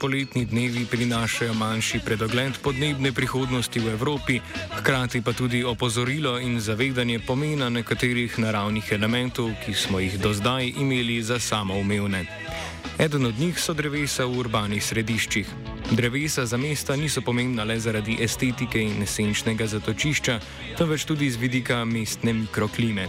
poletni dnevi prinašajo manjši predogled podnebne prihodnosti v Evropi, hkrati pa tudi opozorilo in zavedanje pomena nekaterih naravnih elementov, ki smo jih do zdaj imeli za samoumevne. Eden od njih so drevesa v urbanih središčih. Drevesa za mesta niso pomembna le zaradi estetike in esenčnega zatočišča, temveč tudi z vidika mestne mikroklime.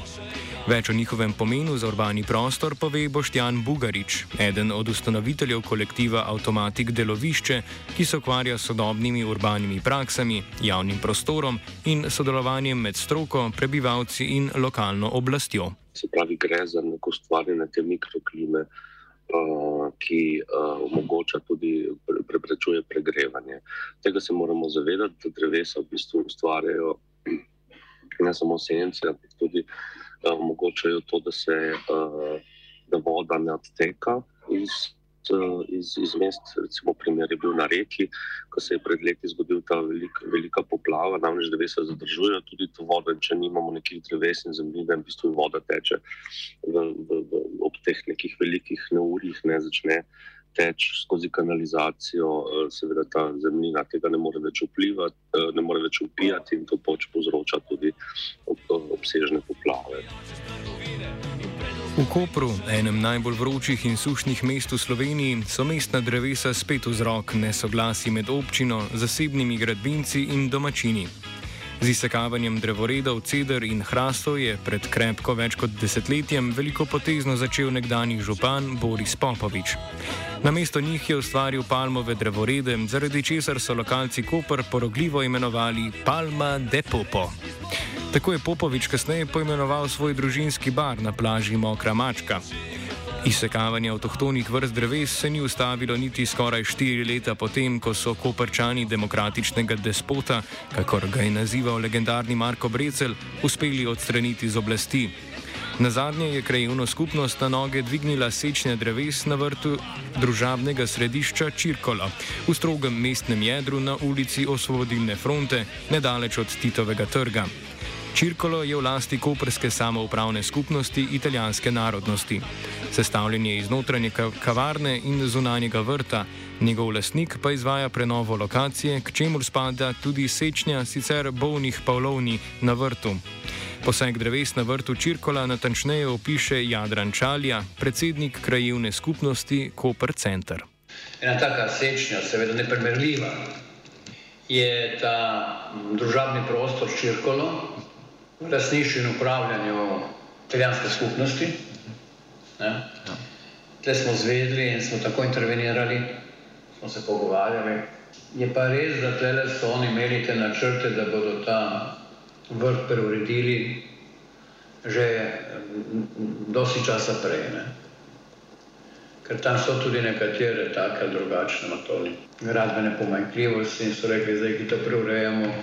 Več o njihovem pomenu za urbani prostor pove Boštjan Bugarič, eden od ustanoviteljev kolektiva Automatik Delovišče, ki se ukvarja s sodobnimi urbanimi praksami, javnim prostorom in sodelovanjem med stroko, prebivalci in lokalno oblastjo. Se pravi, gre za neko stvarjanje te mikroklime. Uh, ki uh, omogoča tudi preprečuje pregrevanje. Tega se moramo zavedati, da drevesa v bistvu ustvarjajo ne samo sence, ampak tudi omogočajo to, da se uh, da voda ne odteka iz, uh, iz, iz mest. Recimo, primer je bil na reki, ko se je pred leti zgodila ta velika, velika poplava, namreč drevesa zadržujejo tudi to vodo. Če nimamo nekih dreves in zemljine, v bistvu voda teče v, v, v, ob teh nekih velikih neurjih, ne začne teč skozi kanalizacijo, eh, seveda ta zemljina tega ne more več vplivati, eh, ne more več upijati in to pač povzroča tudi obsežne poplave. V Kopru, enem najbolj vročih in sušnih mest v Sloveniji, so mestna drevesa spet vzrok nesoglasij med občino, zasebnimi gradbinci in domačini. Z izsekavanjem drevoredov, ceder in hrastov je pred krepko več kot desetletjem veliko potezno začel nekdani župan Boris Popovič. Na mesto njih je ustvaril palmove drevorede, zaradi česar so lokalci Koper porogljivo imenovali Palma de Popo. Tako je Popovič kasneje poimenoval svoj družinski bar na plaži Mokra Mačka. Izsekavanje avtohtonih vrst dreves se ni ustavilo niti skoraj štiri leta potem, ko so koprčani demokratičnega despota, kakor ga je nazival legendarni Marko Brecel, uspeli odstraniti z oblasti. Na zadnje je krajevno skupnost na noge dvignila sečne dreves na vrtu družabnega središča Čirkola, v strogem mestnem jedru na ulici Osvobodilne fronte, nedaleč od Titovega trga. Čirkolo je v lasti koperske samoupravne skupnosti italijanske narodnosti. Sestavljen je iz notranje kavarne in zunanjega vrta, njegov lasnik pa izvaja prenovo lokacije, k čemur spada tudi sečnja sicer bolnih pavlovni na vrtu. Poseg dreves na vrtu Čirkola natančneje opiše Jadran Čalja, predsednik krajevne skupnosti Koper Center. Ena taka sečnja, seveda nepremerljiva, je ta družabni prostor Čirkolo, lasništvu in upravljanju italijanske skupnosti. Tle smo zvedli in smo tako intervenirali, smo se pogovarjali. Je pa res, da tle so oni imeli te načrte, da bodo ta vrt preuredili že dosti časa prej. Ne? Ker tam so tudi nekatere take drugačne matoli, gradbene pomanjkljivosti in so rekli, zdaj, ki to preurejamo,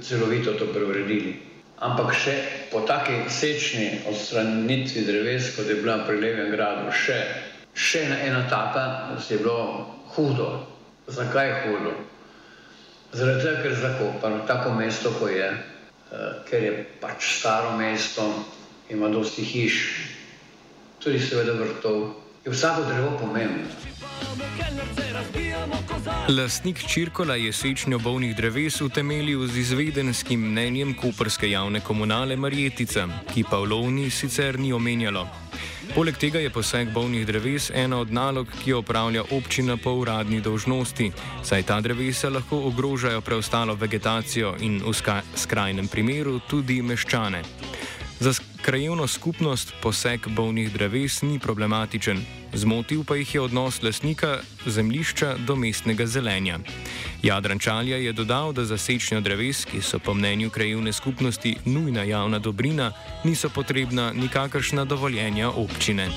celovito to preuredili. Ampak še po taki sečni odstranitvi dreves, kot je bila pri Levem gradu, še, še ena taka, da je bilo hudo. Zakaj je hudo? Zaradi tega, ker je zakopano tako mesto, kot je, uh, ker je pač staro mesto, ima dosti hiš, tudi seveda vrtov. Je vsako drevo pomembno. Lastnik Čirkola je sečnjo bolnih dreves utemeljil z izvedenskim mnenjem koperske javne komunale Marjetica, ki pa v lovni sicer ni omenjalo. Poleg tega je poseg bolnih dreves ena od nalog, ki jo opravlja občina po uradni dolžnosti, saj ta drevesa lahko ogrožajo preostalo vegetacijo in v skrajnem primeru tudi meščane. Krajevno skupnost poseg bolnih dreves ni problematičen, zmotil pa jih je odnos lasnika zemlišča do mestnega zelenja. Jadran Čalja je dodal, da za sečnjo dreves, ki so po mnenju krajevne skupnosti nujna javna dobrina, niso potrebna nikakršna dovoljenja občine.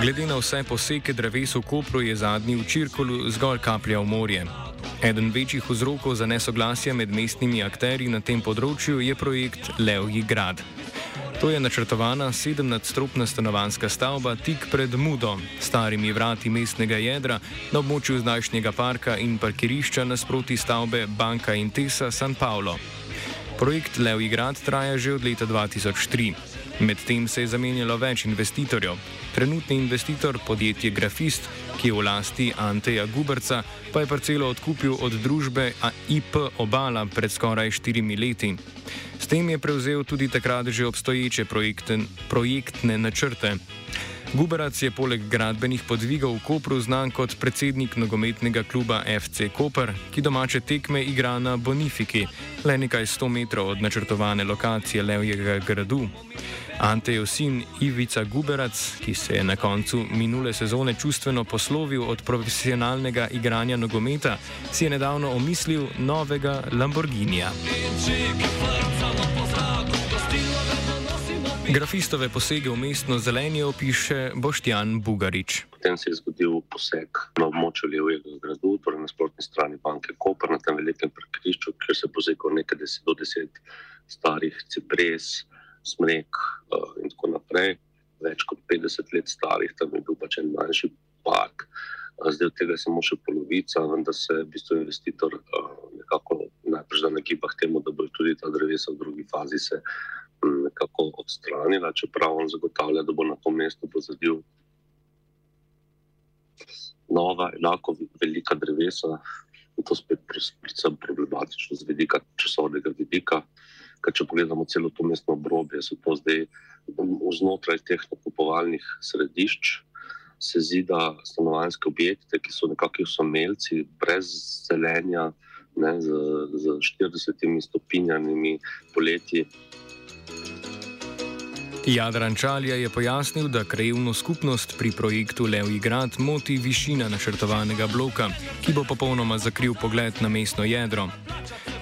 Glede na vse poseke dreves v Kopru je zadnji v Čirkolu zgolj kaplja v morje. Eden večjih vzrokov za nesoglasje med mestnimi akteri na tem področju je projekt Levji grad. To je načrtovana sedemnadstropna stanovanska stavba tik pred Mudo, starimi vrati mestnega jedra na območju zdajšnjega parka in parkirišča nasproti stavbe Banka Intesa San Paulo. Projekt Levji grad traja že od leta 2003. Medtem se je zamenjalo več investitorjev. Trenutni investitor, podjetje Grafist, ki je v lasti Anteja Guberca, pa je parcelo odkupil od družbe IP Obala pred skoraj štirimi leti. S tem je prevzel tudi takrat že obstoječe projekten, projektne načrte. Guberac je poleg gradbenih podvigov v Kopru znan kot predsednik nogometnega kluba FC Koper, ki domače tekme igra na Bonifiki, le nekaj sto metrov od načrtovane lokacije Levjega gradu. Antejo sin Ivica Guberac, ki se je na koncu minule sezone čustveno poslovil od profesionalnega igranja nogometa, si je nedavno omislil novega Lamborghinija. Grafistove posege v mestno zelenje opiše Boštjan Bugarič. Potem se je zgodil poseg na območju Levega gradu, torej na sprotni strani banke Koper, na tem velikem prekrišču, kjer se je posekal nekaj deset do deset starih cipres, smrek uh, in tako naprej. Več kot 50 let starih, tam je bil pač en manjši park. Zdaj od tega je samo še polovica, vendar se v bistvu investitor uh, nekako najprej nagiba k temu, da bo tudi ta drevesa v drugi fazi se nekako odstranila, čeprav on zagotavlja, da bo na to mesto pozadil nova, enako velika drevesa. In to spet predvsem problematično z vidika časovnega vidika. Ker če pogledamo celo to mestno obrobje, so to zdaj znotraj teh nakupovalnih središč, se zida stanovanske objekte, ki so nekakšni somelci, brez zelenja, ne, z, z 40 stopinjami poletji. Jadran Čalja je pojasnil, da krajevno skupnost pri projektu Levji grad moti višina načrtovanega bloka, ki bo popolnoma zakril pogled na mestno jedro.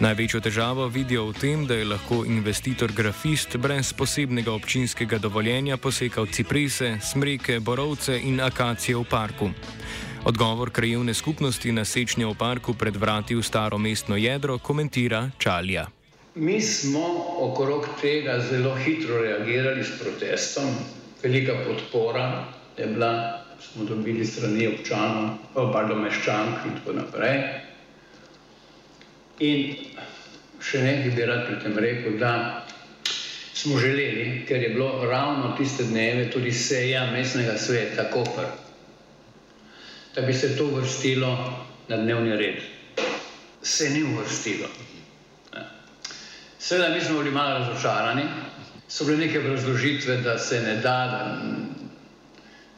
Največjo težavo vidijo v tem, da je lahko investitor grafist brez posebnega občinskega dovoljenja posekal ciprese, smreke, borovce in akacije v parku. Odgovor krajevne skupnosti na sečnje v parku pred vrati v staro mestno jedro komentira Čalja. Mi smo okrog tega zelo hitro reagirali s protestom, velika podpora je bila, smo dobili strani občanov, pa do meščank in tako naprej. In še nekaj bi rad pri tem rekel, da smo želeli, ker je bilo ravno tiste dneve tudi seja mestnega sveta Koper, da bi se to vrstilo na dnevni red. Se ni uvrstilo. Seveda, mi smo bili malo razočarani, so bile neke razložitve, da se ne da, da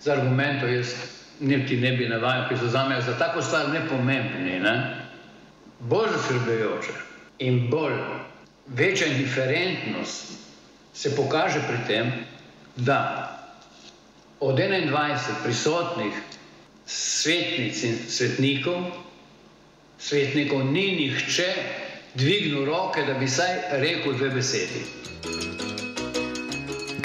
z argumentov jaz niti ne bi navajal, ki so za me za tako stvar nepomembni, ne? Bolj zaskrbljujoče in bolj večja indiferentnost se pokaže pri tem, da od 21 prisotnih svetnic in svetnikov, svetnikov ni nihče, dvignil roke, da bi saj rekel dve besedi.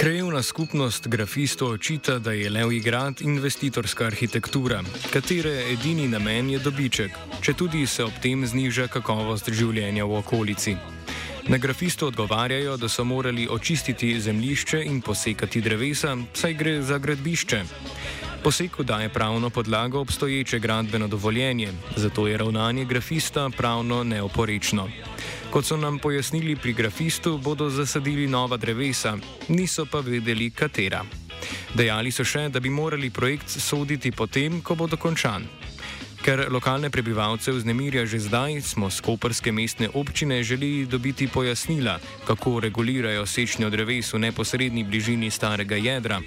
Krajevna skupnost grafistov očita, da je Levji grad investitorska arhitektura, katere edini namen je dobiček, če tudi se ob tem zniža kakovost življenja v okolici. Na grafistu odgovarjajo, da so morali očistiti zemljišče in posekati drevesa, saj gre za gradbišče. Poseku daje pravno podlago obstoječe gradbeno dovoljenje, zato je ravnanje grafista pravno neoporečno. Kot so nam pojasnili pri grafistu, bodo zasadili nova drevesa, niso pa vedeli, katera. Dejali so še, da bi morali projekt soditi potem, ko bo dokončan. Ker lokalne prebivalce vznemirja že zdaj, smo z Koperske mestne občine želeli dobiti pojasnila, kako regulirajo sečnjo dreves v neposrednji bližini starega jedra.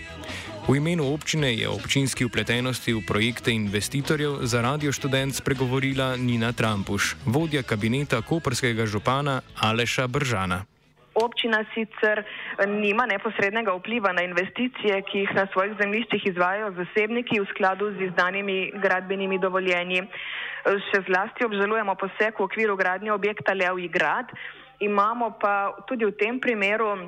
V imenu občine je o občinski upletenosti v projekte investitorjev za radio študent spregovorila Nina Trampuš, vodja kabineta koperskega župana Aleša Bržana. Občina sicer nima neposrednega vpliva na investicije, ki jih na svojih zemljiščih izvajo zasebniki v skladu z izdanimi gradbenimi dovoljenji. Še zlasti obžalujemo poseg v okviru gradnje objekta Levji grad. Imamo pa tudi v tem primeru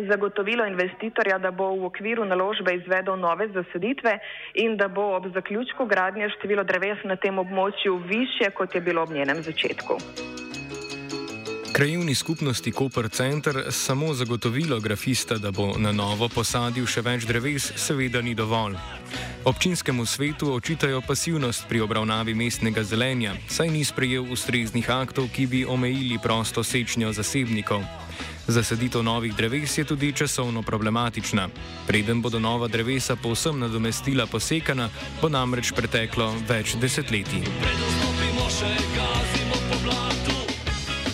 zagotovilo investitorja, da bo v okviru naložbe izvedel nove zaseditve in da bo ob zaključku gradnje število dreves na tem območju više, kot je bilo ob njenem začetku. Krajevni skupnosti Koper Center samo zagotovilo grafista, da bo na novo posadil še več dreves, seveda ni dovolj. Občinskemu svetu očitajo pasivnost pri obravnavi mestnega zelenja, saj ni sprejel ustreznih aktov, ki bi omejili prosto sečnjo zasebnikov. Zasaditev novih dreves je tudi časovno problematična. Preden bodo nova drevesa povsem nadomestila posekana, bo namreč preteklo več desetletij.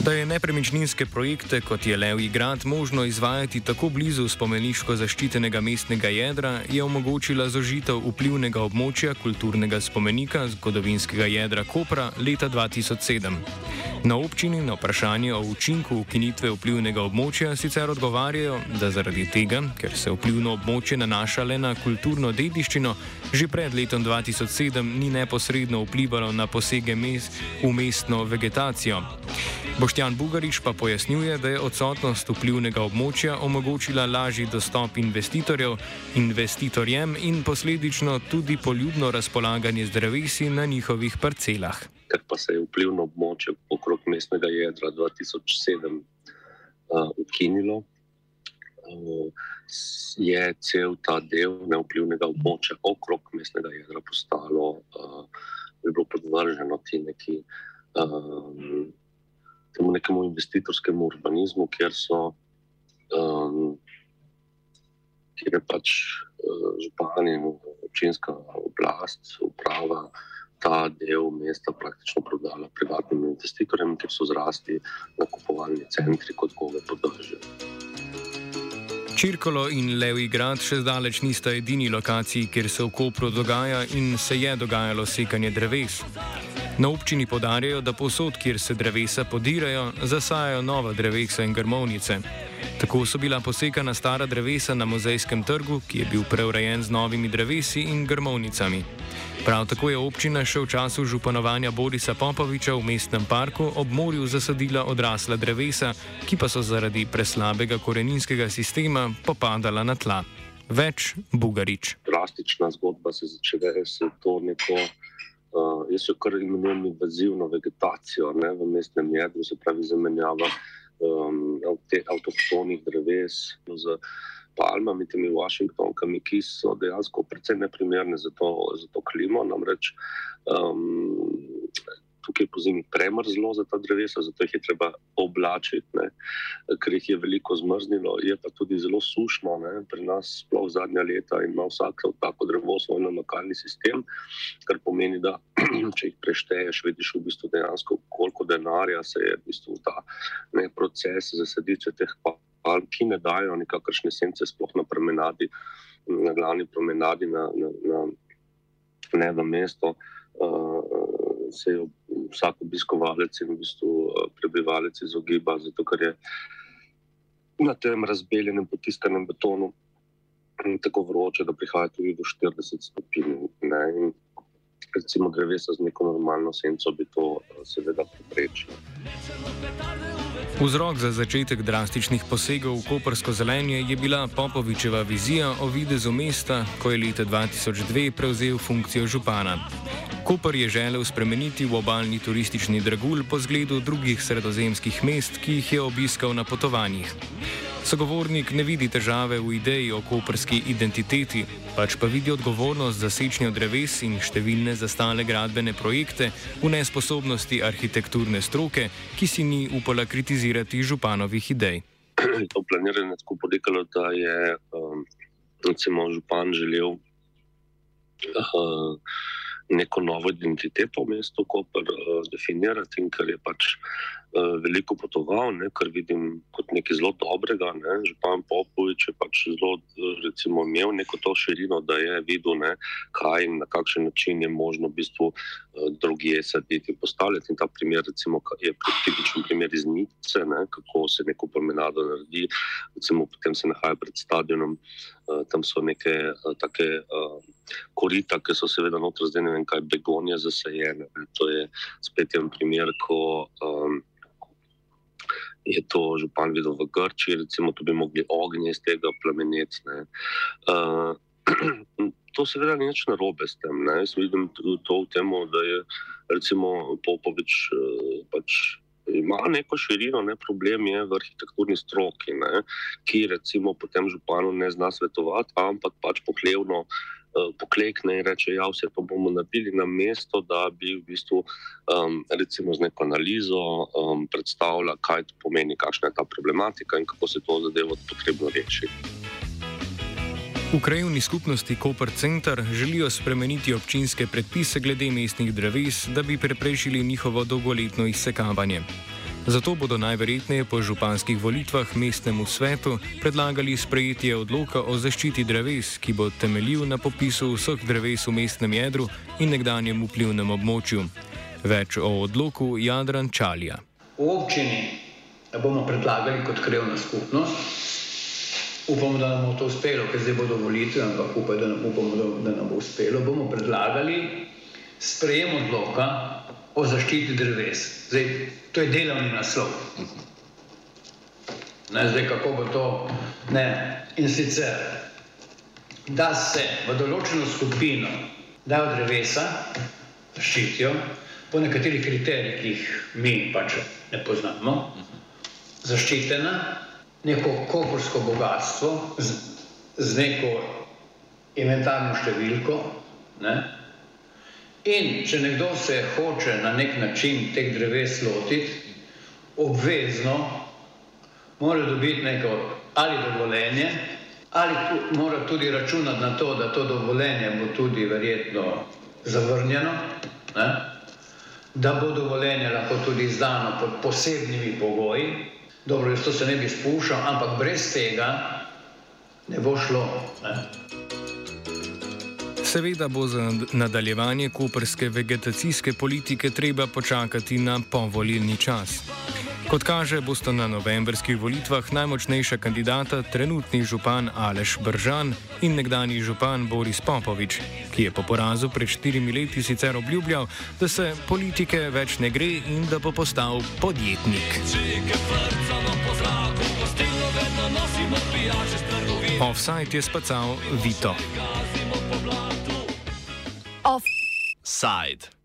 Da je nepremičninske projekte, kot je Levji grad, možno izvajati tako blizu spomeniško zaščitenega mestnega jedra, je omogočila zožitev vplivnega območja kulturnega spomenika zgodovinskega jedra Kopra leta 2007. Na občini na vprašanje o učinku ukinitve vplivnega območja sicer odgovarjajo, da zaradi tega, ker se vplivno območje nanaša le na kulturno dediščino, že pred letom 2007 ni neposredno vplivalo na posege mest v mestno vegetacijo. Boštjan Bugarič pa pojasnjuje, da je odsotnost vplivnega območja omogočila lažji dostop investitorjev, investitorjem in posledično tudi poljubno razpolaganje z drevesi na njihovih parcelah. Ker pa se je vplivno območje okrog mestnega jedra 2007 uh, ukinilo, uh, je cel ta del nevplivnega območja okrog mestnega jedra postalo, uh, bi bilo podvrženo ti neki. Uh, temu nekemu investitorskemu urbanizmu, kjer so. Um, Ker je pač uh, župan in občinska oblast, uprava, ta del mesta praktično prodala privatnim investitorjem, ker so zrasti nakupovalni centri kot gobe podržje. Čirkolo in Levi grad še zdaleč nista edini lokaciji, kjer se v Kopru dogaja in se je dogajalo sekanje dreves. Na občini podarjajo, da posod, kjer se drevesa podirajo, zasajajo nova drevesa in grmovnice. Tako so bila posekana stara drevesa na muzejskem trgu, ki je bil preurejen z novimi drevesi in grmovnicami. Prav tako je občina še v času županovanja Borisa Popoviča v mestnem parku ob morju zasadila odrasla drevesa, ki pa so zaradi preslabega koreninskega sistema popadala na tla. Več Bugarič. Drastična zgodba se začne s to neko. Uh, jaz jo kar imenujem invazivno vegetacijo ne, v mestnem jedru, se pravi zamenjava um, teh avtohtonih dreves z palmami, temi Washingtonkami, ki so dejansko precej neprimerne za to, za to klimo. Namreč um, tukaj po zimi premrzlo za ta drevesa, zato jih je treba oblačiti, ne, ker jih je veliko zmrznilo. Je pa tudi zelo sušno, ne, pri nas sploh zadnja leta ima vsak tako drevo svoj namakalni sistem, kar pomeni, da če jih prešteješ, vidiš v bistvu dejansko, koliko denarja se je v bistvu ta ne, proces zasaditve teh palm, ki ne dajo nikakršne sence sploh na promenadi, na glavni promenadi na, na, na, ne v mesto. Uh, se je vsak obiskovalec in v bistvu eh, prebivalec izogiba, zato ker je na tem razbeljenem, potiskanem betonu tako vroče, da prihaja tudi do 40 stopinj. Recimo, drevesa z neko normalno senco bi to eh, seveda preprečilo. Vzrok za začetek drastičnih posegov v kopersko zelenje je bila Popovičeva vizija o videzu mesta, ko je leta 2002 prevzel funkcijo župana. Koper je želel spremeniti v obaljni turistični dragulj po zgledu drugih sredozemskih mest, ki jih je obiskal na potovanjih. Sogovornik ne vidi težave v ideji o koperski identiteti, pač pa vidi odgovornost za sečnjo dreves in številne zastale gradbene projekte v nesposobnosti arhitekturne stroke, ki si ni upala kritizirati županovih idej. To planiranje je tako potekalo, da je um, recimo, župan želel. Uh, neko novo identiteto v mestu, ko pa uh, definirati in kar je pač veliko potoval, ne, kar vidim kot nekaj zelo dobrega. Ne. Župan Popovič je pač zelo, recimo, imel neko to širino, da je videl, ne, kaj in na kakšen način je možno v bistvu uh, drugje saditi in postavljati. In ta primer, recimo, je tipičen primer iz Nice, ne, kako se neko promenado naredi, recimo, potem se nahaja pred stadionom. Uh, tam so neke take korita, ki so seveda notro zdaj ne vem kaj, begonije zasajene. To je spet en primer, ko um, je to župan videl v Grči, recimo, da bi mogli ognje iz tega plameneti. Uh, to seveda ni nič narobe s tem. Ne? Jaz vidim to v tem, da je recimo Popovič uh, pač ima neko širino, ne problem je v arhitekturni stroki, ne, ki recimo potem županu ne zna svetovati, ampak pač poklevno. Eh, poklekne in reče, ja, vse to bomo naredili na mesto, da bi v bistvu um, recimo z neko analizo um, predstavila, kaj to pomeni, kakšna je ta problematika in kako se to zadevo potrebno rešiti. V krajovni skupnosti Koper Center želijo spremeniti občinske predpise glede mestnih dreves, da bi preprečili njihovo dolgoletno izsekavanje. Zato bodo najverjetneje po županskih volitvah mestnemu svetu predlagali sprejetje odloka o zaščiti dreves, ki bo temeljil na popisu vseh dreves v mestnem jedru in nekdanjem vplivnem območju. Več o odloku Jadran Čalja. V občini bomo predlagali kot krevna skupnost. Upamo, da nam bo to uspelo, ker zdaj bodo volitve, ampak upamo, da, upamo, da nam bo uspelo. Bomo predlagali sprejem odloka o zaščiti dreves. Zdaj, to je delovni naslov. Ne, zdaj, kako bo to? Ne. In sicer, da se v določeno skupino dajo drevesa, zaščitijo po nekaterih kriterijih, ki jih mi pač ne poznamo, zaščitena, neko koporsko bogatstvo z, z neko inventarno številko, ne, In če nekdo se hoče na nek način teh dreves lotiti, obvezno mora dobiti neko ali dovoljenje, ali tu, mora tudi računati na to, da to dovoljenje bo tudi verjetno zavrnjeno, ne? da bo dovoljenje lahko tudi izdano pod posebnimi pogoji. Dobro, jaz to se ne bi spuščal, ampak brez tega ne bo šlo. Ne? Seveda bo za nadaljevanje koperske vegetacijske politike treba počakati na povolilni čas. Kot kaže, bosta na novembrskih volitvah najmočnejša kandidata trenutni župan Aleš Bržan in nekdani župan Boris Popovič, ki je po porazu pred štirimi leti sicer obljubljal, da se politike več ne gre in da bo postal podjetnik. Offside je spacal Vito. Offside.